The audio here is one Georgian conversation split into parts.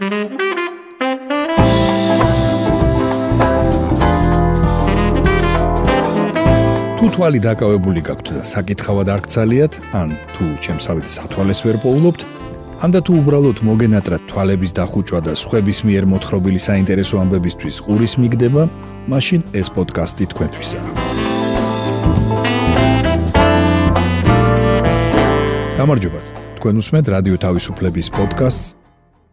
თუ თვალი დაკავებული გაქვთ და საკითხავად არ გცალიათ, ან თუ ჩემსავით სათვალეს ვერ პოულობთ, ან და თუ უბრალოდ მოგენატრათ თვალების დახუჭვა და სხვების მიერ მოთხრობილი საინტერესო ამბებისთვის ყურის მიგდება, მაშინ ეს პოდკასტი თქვენთვისაა. გამარჯობა. თქვენ უსმენთ რადიო თავისუფლების პოდკასტს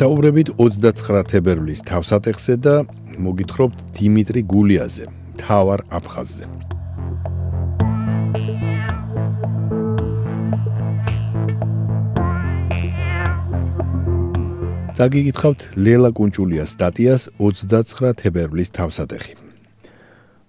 ესაუბრებით 29 თებერვლის თავსატეხზე და მოგითხრობთ დიმიტრი გულიაზე, თავარ აფხაზზე. დაგიგითხავთ ლელა კუნჭულიას სტატიას 29 თებერვლის თავსატეხი.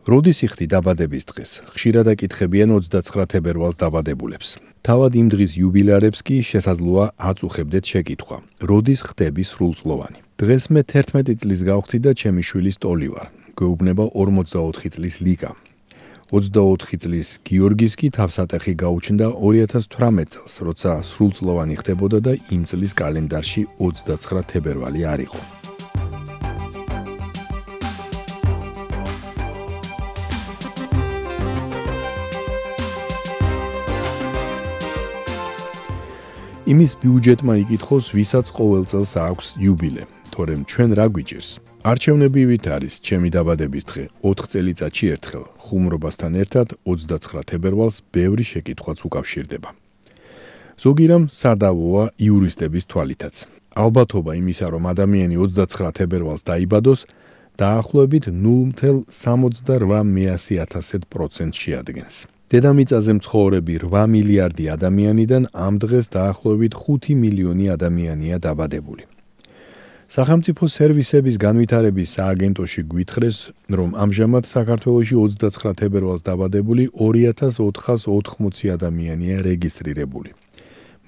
როდის იხდი დაბადების დღეს? ხშირად აკითხებიან 29 თებერვალს დაბადებულებს. თავად იმ დღის იუბილარებს კი შესაძლოა აწუხებდეთ შეკითხვა: როდის ხდები სრულწლოვანი? დღეს მე 11 წლის გავხდი და ჩემი შვილის ტოლი ვარ. გვეუბნება 44 წლის ლიკა. 24 წლის გიორგის კი თავსატეხი გაუჩნდა 2018 წელს, როცა სრულწლოვანი ხდებოდა და იმ წლის კალენდარში 29 თებერვალი არ იყო. იმის ბიუჯეტმა იკითხოს, ვისაც ყოველ წელს აქვს იუბილე, თორემ ჩვენ რა გვიჭირს? არჩევნები ვით არის ჩემი დაბადების დღე 4 წელიწადში ერთხელ ხუმრობასთან ერთად 29 თებერვალს ბევრი შეკითხვაც უკავშირდება. ზოგი რამ სადავოა იურისტების თვალითაც. ალბათობა იმისა, რომ ადამიანი 29 თებერვალს დაიბადოს, დაახლოებით 0.68%-ს შეადგენს. დედამიწაზე მცხოვრები 8 მილიარდი ადამიანიდან ამ დღეს დაახლოებით 5 მილიონი ადამიანია დაბადებული. სახელმწიფო სერვისების განვითარების სააგენტოში გვითხრეს, რომ ამჟამად საქართველოში 29 თებერვალს დაბადებული 2480 ადამიანია რეგისტრირებული.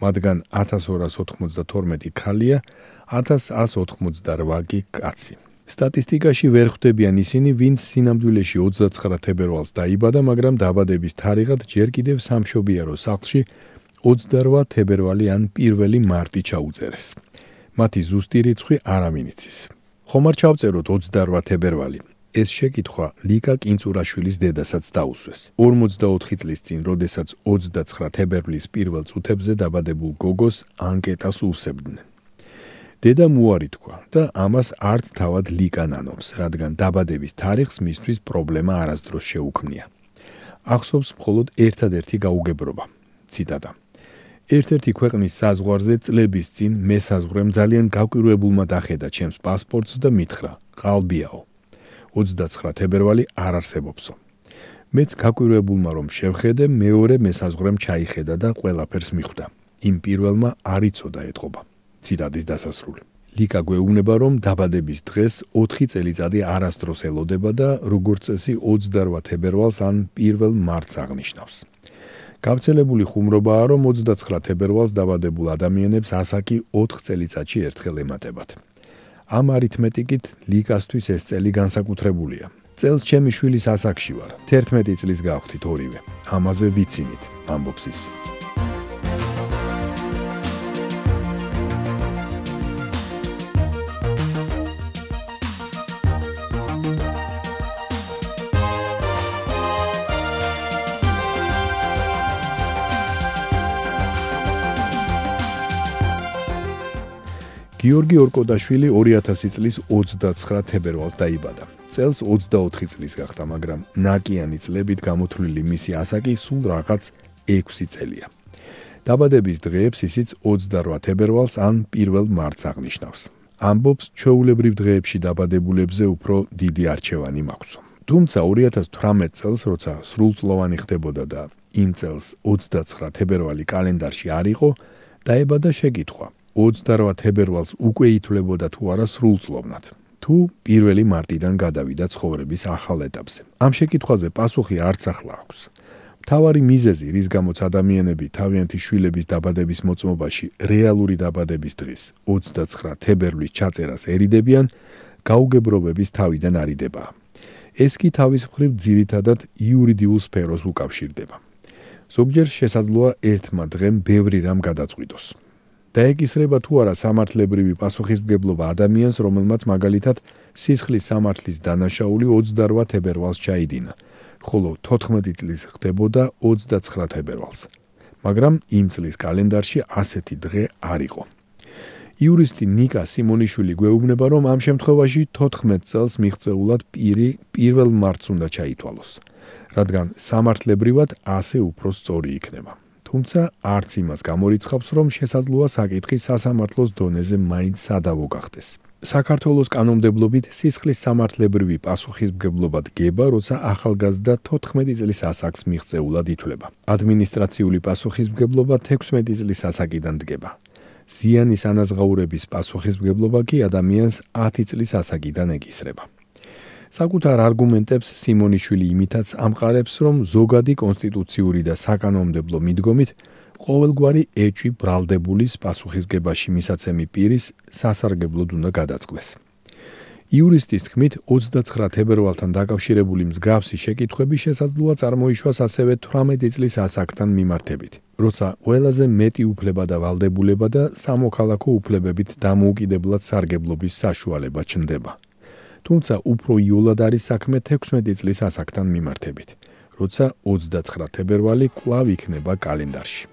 მათგან 1292 ქალია, 1188 კი კაცი. სტატისტიკაში ვერ ხვდებიან ისინი, ვინც სინამდვილეში 29 თებერვალს დაიბადა, მაგრამ დაბადების თარიღად ჯერ კიდევ სამშობიარო სახლში 28 თებერვალი ან 1 მარტი ჩაუწერეს. მათი ზუსტი რიცხვი არავინ იცის. ხომ არ ჩავწეროთ 28 თებერვალი? ეს შეკითხვა ლიკა კინწურაშვილის დედასაც დაუსვეს. 44 წლის წინ, როდესაც 29 თებერვლის პირველ წუთებზე დაბადებულ გოგოს ანკეტას უსებდნენ. დედა მუარი თქვა და ამას არც თავად ლიკანანობს, რადგან დაბადების თარიღს მისთვის პრობლემა არასდროს შეუქმნია. ახსოვს მხოლოდ ერთადერთი გაუგებრობა. ციტატა. ერთ-ერთი ქვეყნის საზღვარზე წლების წინ მე საზღვრემ ძალიან გაკვირვებულმა დახედა ჩემს პასპორტს და მითხრა: "ყალბიაო, 29 თებერვალი არ არსებობსო." მეც გაკვირვებულმა რომ შევხედე, მეორე მე საზღვრემ ჩაიხედა და ყველაფერს მიხვდა. იმ პირველმა არ იცოდა ეთყობა. ციტატის დასასრული. ლიკა გვეუბნება, რომ დაბადების დღეს 4 წელიწადი არასდროს ელოდება და როგორც წესი 28 თებერვალს ან 1 მარტს აღნიშნავს. გავრცელებული ხუმრობაა, რომ 29 თებერვალს დაბადებულ ადამიანებს ასაკი 4 წელიწადში ერთხელ ემატებათ. ამ არითმეტიკით ლიკასთვის ეს წელი განსაკუთრებულია. წელს ჩემი შვილის ასაკში ვარ. 11 წლის გავხდით ორივე. ამაზე ვიცინით, ამბობს ის. გიორგი ორკოდაშვილი 2000 წლის 29 თებერვალს დაიბადა. წელს 24 წლის გახდა, მაგრამ ნაკიანი წლებით გამოთვლილი მისი ასაკი სულ რაღაც 6 წელია. დაბადების დღეებს ისიც 28 თებერვალს ან 1 მარტს აღნიშნავს. ამბობს, ჩვეულებრივ დღეებში დაბადებულებზე უფრო დიდი არჩევანი მაქვს. თუმცა 2018 წელს, როცა სრულწლოვანი ხდებოდა და იმ წელს 29 თებერვალი კალენდარში არ იყო, დაებადა შეკითხვა: 28 თებერვალს უკვე ითვლებოდა თუ არა სრულწლოვნად. თუ 1 მარტიდან გადავიდა ცხოვრების ახალ ეტაპზე. ამ შეკითხვაზე პასუხი არც ახლა აქვს. თავარი მიზეზი, რის გამოც ადამიანები თავიანთი შვილების დაბადების მოწმობაში რეალური დაბადების დღის 29 თებერვლის ჩაწერას ერიდებიან, გაუგებრობების თავიდან არიდება. ეს კი თავის მხრივ ძირითადად იურიდიულ სფეროს უკავშირდება. ზოგჯერ შესაძლოა ერთმა დღემ ბევრი რამ გადაწყვიტოს. დაეკისრება თუ არა სამართლებრივი პასუხისმგებლობა ადამიანს, რომელმაც მაგალითად სისხლის სამართლის დანაშაული 28 თებერვალს ჩაიდინა. ხოლო 14 წლის ხდებოდა 29 თებერვალს. მაგრამ იმ წლის კალენდარში ასეთი დღე არ იყო. იურისტი ნიკა სიმონიშვილი გვეუბნება, რომ ამ შემთხვევაში 14 წელს მიღწეულად პირი 1 მარტს უნდა ჩაითვალოს, რადგან სამართლებრივად ასე უფრო სწორი იქნება. თუმცა არც იმას გამორიცხავს, რომ შესაძლოა საკითხი სასამართლოს დონეზე მაინც სადავო გახდეს. საქართველოს კანონმდებლობით სისხლის სამართლებრივი პასუხისმგებლობა დგება, როცა ახალგაზრდა 14 წლის ასაკს მიღწეულად ითვლება. ადმინისტრაციული პასუხისმგებლობა 16 წლის ასაკიდან დგება. ზიანის ანაზღაურების პასუხისმგებლობა კი ადამიანს 10 წლის ასაკიდან ეკისრება. საკუთარ არგუმენტებს სიმონიშვილი იმითაც ამყარებს, რომ ზოგადი კონსტიტუციური და საკანონმდებლო მიდგომით ყოველგვარი ეჭვი ბრალდებულის პასუხისგებაში მისაცემი პირის სასარგებლოდ უნდა გადაწყდეს. იურისტის თქმით 29 თებერვალთან დაკავშირებული მსგავსი შეკითხვები შესაძლოა წარმოიშვას ასევე 18 წლის ასაკთან მიმართებით, როცა ყველაზე მეტი უფლება და ვალდებულება და სამოქალაქო უფლებებით დამოუკიდებლად სარგებლობის საშუალება ჩნდება. თუმცა უფრო იოლად არის საქმე 16 წლის ასაკთან მიმართებით, როცა 29 თებერვალი კვლავ იქნება კალენდარში.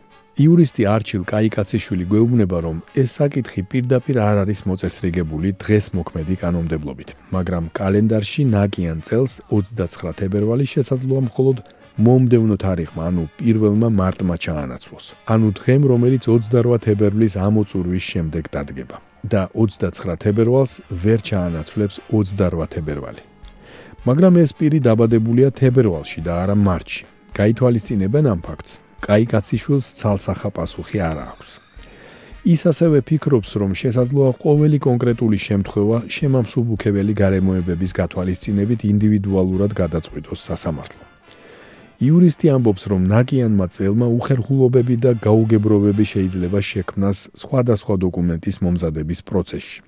იურისტი არჩილ კაიკაციშვილი გვეუბნება, რომ ეს საკითხი პირდაპირ არ არის მოწესრიგებული დღეს მოქმედი კანონმდებლობით, მაგრამ კალენდარში ნაკიან წელს 29 თებერვალი შესაძლოა მხოლოდ მომდევნო თარიღმა, ანუ 1 მარტმა ჩაანაცვლოს. ანუ დღემ, რომელიც 28 თებერვლის ამოწურვის შემდეგ დადგება და 29 თებერვალს ვერ ჩაანაცვლებს 28 თებერვალი. მაგრამ ეს პირი დაბადებულია თებერვალში და არა მარტში. გაითვალისწინებენ ამ ფაქტს. კაიკაციშვილს ცალსახა პასუხი არ აქვს. ის ასევე ფიქრობს, რომ შესაძლოა ყოველი კონკრეტული შემთხვევა შემამსუბუქებელი გარემოებების გათვალისწინებით ინდივიდუალურად გადაწყვიტოს სასამართლო. იურისტი ამბობს, რომ ნაკიანმა წელმა უხერხულობები და გაუგებრობები შეიძლება შექმნას სხვადასხვა დოკუმენტის მომზადების პროცესში.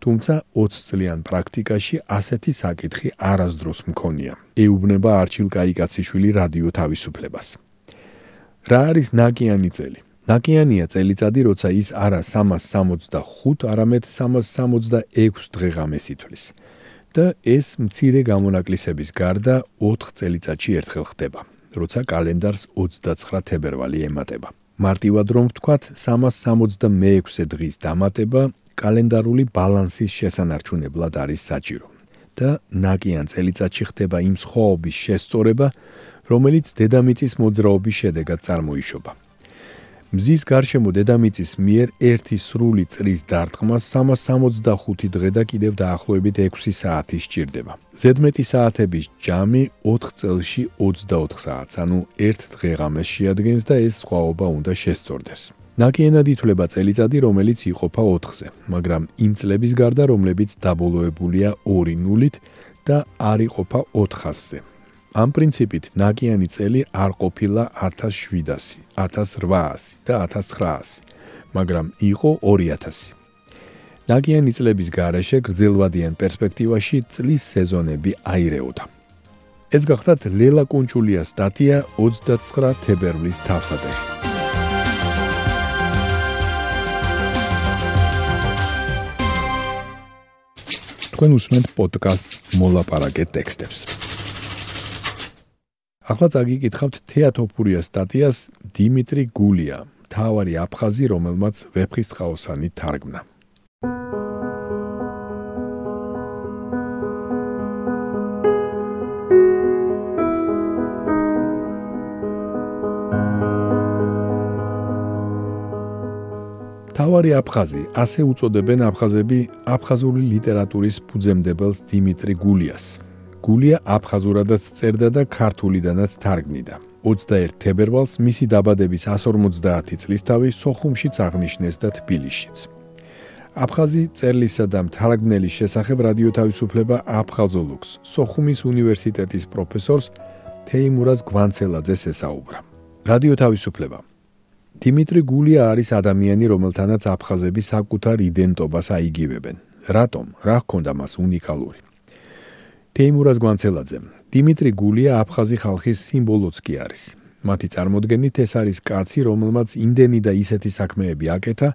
თუმცა 20 წლიან პრაქტიკაში ასეთი საკითხი არასდროს მქონია. ეუბნება არჩილ კაიკაციშვილი რადიო თავისუფლებას. რა არის ნაკიანი წელი? ნაკიანია წელიწადი, როცა ის არა 365, არამედ 366 დღეღამეს ითვლის. და ეს მცირე გამონაკლისების გარდა 4 წელიწადში ერთხელ ხდება, როცა კალენდარს 29 თებერვალი ემატება. მარტივად რომ ვთქვათ, 366 დღის დამატება კალენდარული ბალანსის შესანარჩუნებლად არის საჭირო. და ნაკიან წელიწადში ხდება იმ სხვაობის შესწორება, რომელიც დედამიწის მოძრაობის შედეგად წარმოიშობა. მზის გარშემო დედამიწის მიერ ერთი სრული წრის დარტყმას 365 დღე და კიდევ დაახლოებით 6 საათი სჭირდება. ზედმეტი საათების ჯამი 4 წელში 24 საათს, ანუ ერთ დღეღამეს შეადგენს და ეს სხვაობა უნდა შესწორდეს. ნაკიენად ითვლება წელიწადი, რომელიც იყოფა 4-ზე, მაგრამ იმ წლების გარდა, რომლებიც დაბოლოებულია 2 ნულით და არ იყოფა 400-ზე. ამ პრინციპით ნაკიანი წელი არ ყოფილა 1700, 1800 და 1900, მაგრამ იყო 2000. ნაკიანი წლების გარეშე გრძელვადიან პერსპექტივაში წლის სეზონები აირეოდა. ეს გახლავთ ლელა კუნჩულიას სტატია 29 თებერვლის თავსატეხი. თქვენ უსმენთ პოდკასტს მოლაპარაკე ტექსტებს. ახლა წაგიკითხავთ თეატოფურიას სტატიას დიმიტრი გულია, თავარი აფხაზი, რომელმაც ვეფხისტყაოსანი თარგმნა. თავარი აფხაზი, ასე უწოდებენ აფხაზები აფხაზური ლიტერატურის ფუძემდებელს დიმიტრი გულიას. გულია აფხაზურადაც წერდა და ქართულიდანაც თარგმნიდა. 21 თებერვალს მისი დაბადების 150 წლისთავი სოხუმშიც აღნიშნეს და თბილისშიც. აფხაზი წერლისა და მთარგმნელის შესახებ რადიო თავისუფლება აფხაზოლუქს სოხუმის უნივერსიტეტის პროფესორს თეიმურაზ გვანცელაძეს ესაუბრა. რადიო თავისუფლება დიმიტრი გულია არის ადამიანი, რომელთანაც აფხაზები საკუთარ იდენტობას აიგივებენ. რატომ? რა ჰქონდა მას უნიკალური? თეიმურაზ გვანცელაძე დიმიტრი გულია აფხაზი ხალხის სიმბოლოც კი არის. მათი წარმოდგენით ეს არის კაცი, რომელმაც იმდენი და ისეთი საქმეები აკეთა,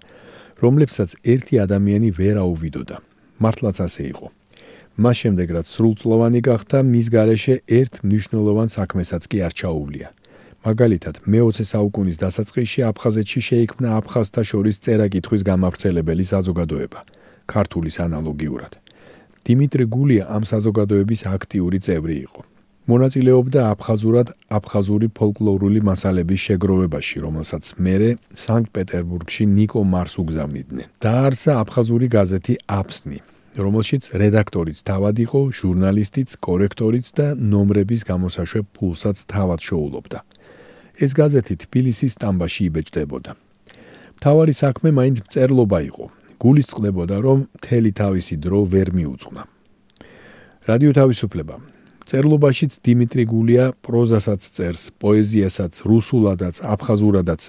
რომლებსაც ერთი ადამიანი ვერ აუვიდოდა. მართლაც ასე იყო. მას შემდეგ რაც სრულწლოვანი გახდა, მის გარეშე ერთ მნიშვნელოვან საქმესაც კი არ ჩაუვლია. მაგალითად, მე-20 საუკუნის დასაწყისში აფხაზეთში შეიქმნა აფხაზთა შორის წერა-კითხვის გამავრცელებელი საზოგადოება, ქართულის ანალოგიურად. დიმიტრი გულია ამ საზოგადოების აქტიური წევრი იყო. მონაწილეობდა აფხაზურად აფხაზური ფოლკლორული მასალების შეგროვებაში, რომელსაც მერე სანქტ-პეტერბურგში ნიკო მარს უგზავნიდნენ. დაარსა აფხაზური გაზეთი აფსნი, რომელშიც რედაქტორიც თავად იყო, ჟურნალისტიც, კორექტორიც და ნომრების გამოსაშვე ფულსაც თავად შოულობდა. ეს გაზეთი თბილისის სტამბაში იბეჭდებოდა. მთავარი საქმე მაინც მწერლობა იყო, გულისწყდებოდა, რომ მთელი თავისი დრო ვერ მიუძღვნა. რადიო თავისუფლება. წერლობაშიც დიმიტრი გულია პროზასაც წერს, პოეზიასაც, რუსულადაც, აფხაზურადაც.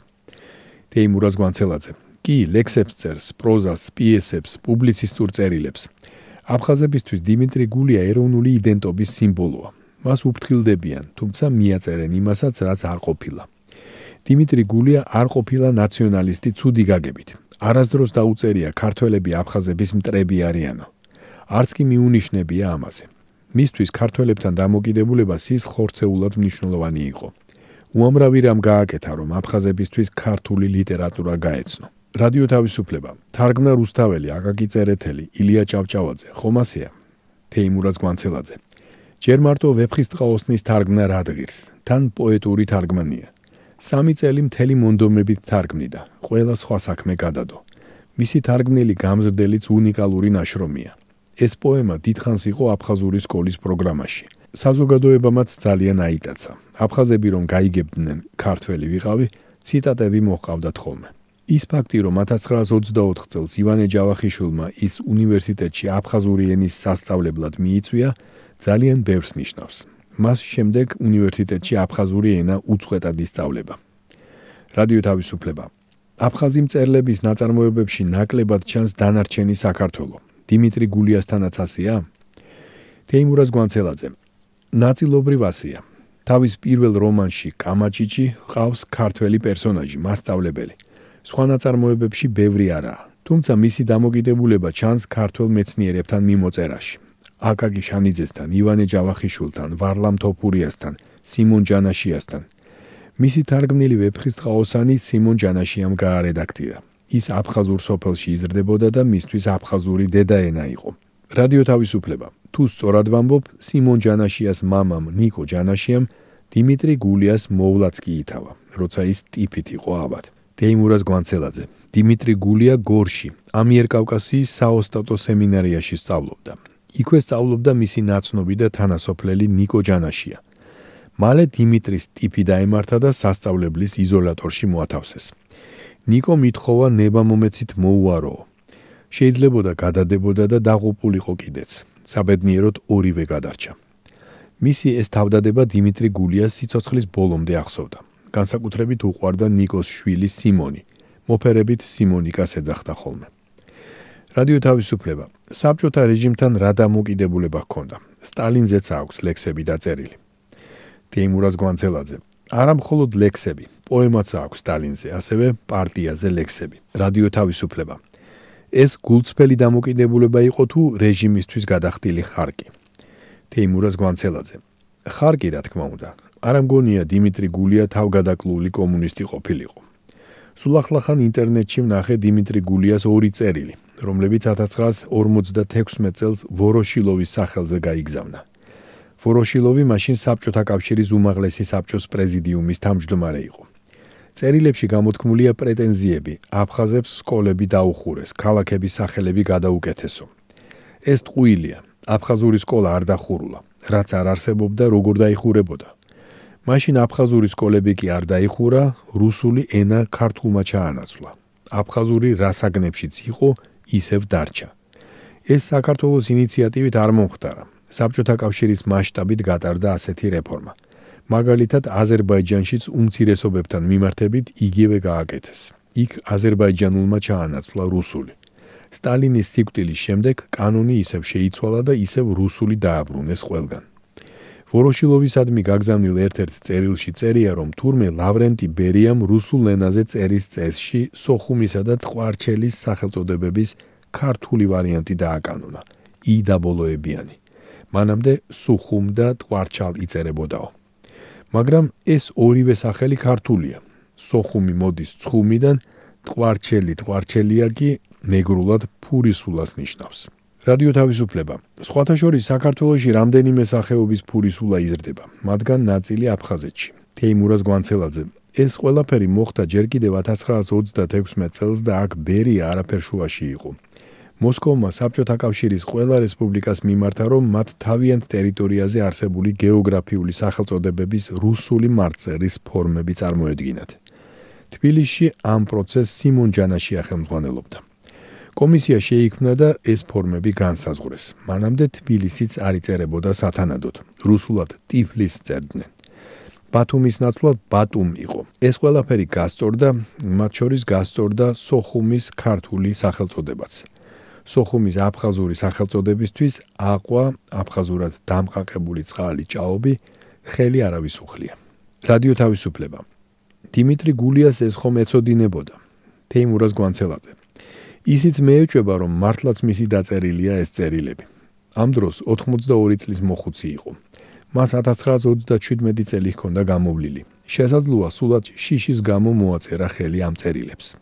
თეიმურაზ გვანცელაძე. კი, ლექსებს წერს, პროზას, პიესებს, პუბლიცისტურ წერილებს. აფხაზებისთვის დიმიტრი გულია ეროვნული იდენტობის სიმბოლოა. მას უფრთხილდებიან, თუმცა მიაწერენ იმასაც, რაც არ ყოფილა. დიმიტრი გულია არ ყოფილა ნაციონალისტი ცუდი გაგებით. არასდროს დაუწერია ქართველები აფხაზების მტრები არიანო. არც კი მიუნიშნებია ამაზე. მისთვის ქართველებთან დამოკიდებულება სის ხორცეულად მნიშვნელოვანი იყო. უამრავი რამ გააკეთა, რომ აფხაზებისთვის ქართული ლიტერატურა გაეცნო. რადიო თავისუფლება, თარგმნა რუსთაველი, აკაკი წერეთელი, ილია ჭავჭავაძე, ხომასია, თეიმურაზ გვანცელაძე. ჯერ მარტო ვეფხისტყაოსნის თარგმნა რადგირს, თან პოეტური თარგმანია. სამი წელი მთელი მონდომებით თარგმნიდა, ყველა სხვა საქმე გადადო. მისი თარგმნილი გამზრდელიც უნიკალური ნაშრომია. ეს პოემა დიდხანს იყო აფხაზური სკოლის პროგრამაში. საზოგადოებამაც ძალიან აიტაცა. აფხაზები რომ გაიგებდნენ ქართველი ვიყავი, ციტატები მოჰყავდათ ხოლმე. ის ფაქტი, რომ 1924 წელს ივანე ჯავახიშვილმა ის უნივერსიტეტში აფხაზური ენის სასწავლებლად მიიწვია, ძალიან ბევრს ნიშნავს. მას შემდეგ უნივერსიტეტში აფხაზური ენა უწყვეტად ისწავლება. რადიო თავისუფლება. აფხაზი მწერლების ნაწარმოებებში ნაკლებად ჩანს დანარჩენი საქართველოს. დიმიტრი გულიასთანაც ასია? თეიმურაზ გვანცელაძე. ნაწილობრივ ასია. თავის პირველ რომანში კამაჩიჩი ყავს ქართველი პერსონაჟი, მასწავლებელი. სხვა ნაწარმოებებში ბევრი არაა. თუმცა მისი დამოკიდებულება ჩანს ქართულ მეცნიერებთან მიმოწერაში. აკაკი შანიძესთან, ივანე ჯავახიშვილთან, ვარლამ თოფურიასთან, სიმონ ჯანაშიასთან. მისი თარგმნილი ვეფხისტყაოსანი სიმონ ჯანაშიამ გაარედაქტირა. ის აფხაზურ სოფელში იზრდებოდა და მისთვის აფხაზური დედაენა იყო. რადიო თავისუფლება. თუ სწორად ვამბობ, სიმონ ჯანაშიას მამამ ნიკო ჯანაშიამ დიმიტრი გულიას მოვლაც კი ითავა, როცა ის ტიფით იყო აბად. დეიმურას გვანცელაძე. დიმიტრი გულია გორში, ამიერკავკასიის საოსტატო სემინარიაში სწავლობდა. იქვე სწავლობდა მისი ნაცნობი და თანასოფლელი ნიკო ჯანაშია. მალე დიმიტრის ტიფი დაემართა და სასწავლებლის იზოლატორში მოათავსეს. ნიკო მithხოვა ნებამომეცით მოუაროო. შეიძლებოდა გადადებოდა და დაღუპულიყო კიდეც. საბედნიეროდ ორივე გადარჩა. მისი ეს თავდადება დიმიტრი გულიას სიცოცხლის ბოლომდე ახსოვდა. განსაკუთრებით უყვარდა ნიკოს შვილი სიმონი. მოფერებით სიმონიკას ეძახდა ხოლმე. რადიო თავისუფლება. საბჭოთა რეჟიმთან რა დამოკიდებულება ჰქონდა? სტალინზეც აქვს ლექსები დაწერილი. თეიმურაზ გვანცელაძე. არა მხოლოდ ლექსები, პოემაც აქვს სტალინზე, ასევე პარტიაზე ლექსები. რადიო თავისუფლება. ეს გულწრფელი დამოკიდებულება იყო თუ რეჟიმისთვის გადახდილი ხარკი? თეიმურაზ გვანცელაძე. ხარკი რა თქმა უნდა. არა მგონია დიმიტრი გულია თავგადაკლული კომუნისტი ყოფილიყო. სულ ახლახან ინტერნეტში ვნახე დიმიტრი გულიას ორი წერილი, რომლებიც 1956 წელს ვოროშილოვის სახელზე გაიგზავნა. ვოროშილოვი მაშინ საბჭოთა კავშირის უმაღლესი საბჭოს პრეზიდიუმის თავმჯდომარე იყო. წერილებში გამოთქმულია პრეტენზიები: აფხაზებს სკოლები დაუხურეს, ქალაქების სახელები გადაუკეთესო. ეს ტყუილია. აფხაზური სკოლა არ დახურულა, რაც არ არსებობდა, როგორ დაიხურებოდა. მაშინ აფხაზური სკოლები კი არ დაიხურა, რუსული ენა ქართულმა ჩაანაცვლა. აფხაზური რასაგნებშიც იყო, ისევ დარჩა. ეს საქართველოს ინიციატივით არ მომხდარა. საბჭოთა კავშირის მასშტაბით გატარდა ასეთი რეფორმა. მაგალითად, აზერბაიჯანშიც უმცირესობებთან მიმართებით იგივე გააკეთეს. იქ აზერბაიჯანულმა ჩაანაცვლა რუსული. სტალინის სიკვდილის შემდეგ კანონი ისევ შეიცვალა და ისევ რუსული დააბრუნეს ყველგან. ვოროშილოვისადმი გაგზავნილ ერთ-ერთ წერილში წერია, რომ თურმე ლავრენტი ბერიამ რუსულ ენაზე წერის წესში სოხუმისა და ტყვარჩელის სახელწოდებების ქართული ვარიანტი დააკანონა. ი დაბოლოებიანი. მანამდე სუხუმ და ტყვარჩალ იწერებოდაო. მაგრამ ეს ორივე სახელი ქართულია. სოხუმი მოდის ცხუმიდან, ტყვარჩელი ტყვარჩელია კი მეგრულად ფურისულას ნიშნავს. რადიო თავისუფლება. სხვათა შორის საქართველოსი რამდენიმე სახეობის ფურისულა იზრდება, მათგან ნაწილი აფხაზეთში. თეიმურას გვანცელაძე ეს ყველაფერი მოხდა ჯერ კიდევ 1936 წელს და აქ ბერია არაფერ შუაში იყო. მოსკოვმა საბჭოთა კავშირის ყველა რესპუბლიკას მიმართა, რომ მათ თავიანთ ტერიტორიაზე არსებული გეოგრაფიული სახელწოდებების რუსული მარწერის ფორმები წარმოედგინათ. თბილისში ამ პროცესს სიმონ ჯანაშია ხელმძღვანელობდა. კომისია შეიქმნა და ეს ფორმები განსაზღვრეს. მანამდე თბილისიც არ იწერებოდა სათანადოდ. რუსულად ტიფლის წერდნენ. ბათუმის ნაცვლად ბატუმ იყო. ეს ყველაფერი გასწორდა, მათ შორის გასწორდა სოხუმის ქართული სახელწოდებაც. სოხუმის აფხაზური სახელწოდებისთვის აყვა აფხაზურად დამყაყებული წყალი ჭაობი ხელი არავის უხლია. რადიო თავისუფლება. დიმიტრი გულიას ეს ხომ ეცოდინებოდა. თეიმურას გვანცელაძე. ისიც მეეჭება რომ მართლაც მისი დაწერილია ეს წერილები. ამ დროს 82 წლის მოხუცი იყო. მას 1927 წელი ჰქონდა გამოვლილი. შესაძლოა სულად შიშის გამო მოაწერა ხელი ამ წერილებს.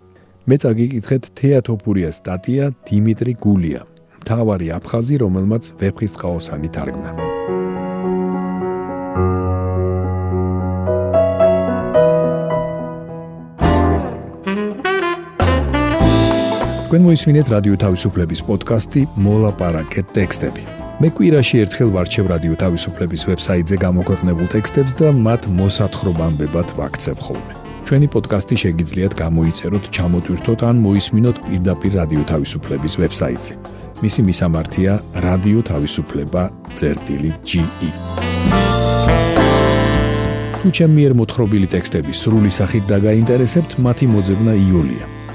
მე წაგიკითხეთ თეატოფურიას სტატია დიმიტრი გულია. თავარი აფხაზი, რომელმაც ვეფხისტყაოსანი თარგმნა. თქვენ მოისმინეთ რადიო თავისუფლების პოდკასტი მოლაპარაკე ტექსტები. მე კვირაში ერთხელ ვარჩევ რადიო თავისუფლების ვებსაიტზე გამოქვეყნებულ ტექსტებს და მათ მოსათხრობამდებად ვაქცევ ხოლმე. ჩვენი პოდკასტი შეგიძლიათ გამოიწეროთ, ჩამოტვირთოთ ან მოისმინოთ პირდაპირ რადიო თავისუფლების ვებსაიტზე. მისი მისამართია რადიო თავისუფლება.ge. თუ ჩემი მიერ მოთხრობილი ტექსტები სრული სახით დაგაინტერესებთ, მათი მოძებნა იულია.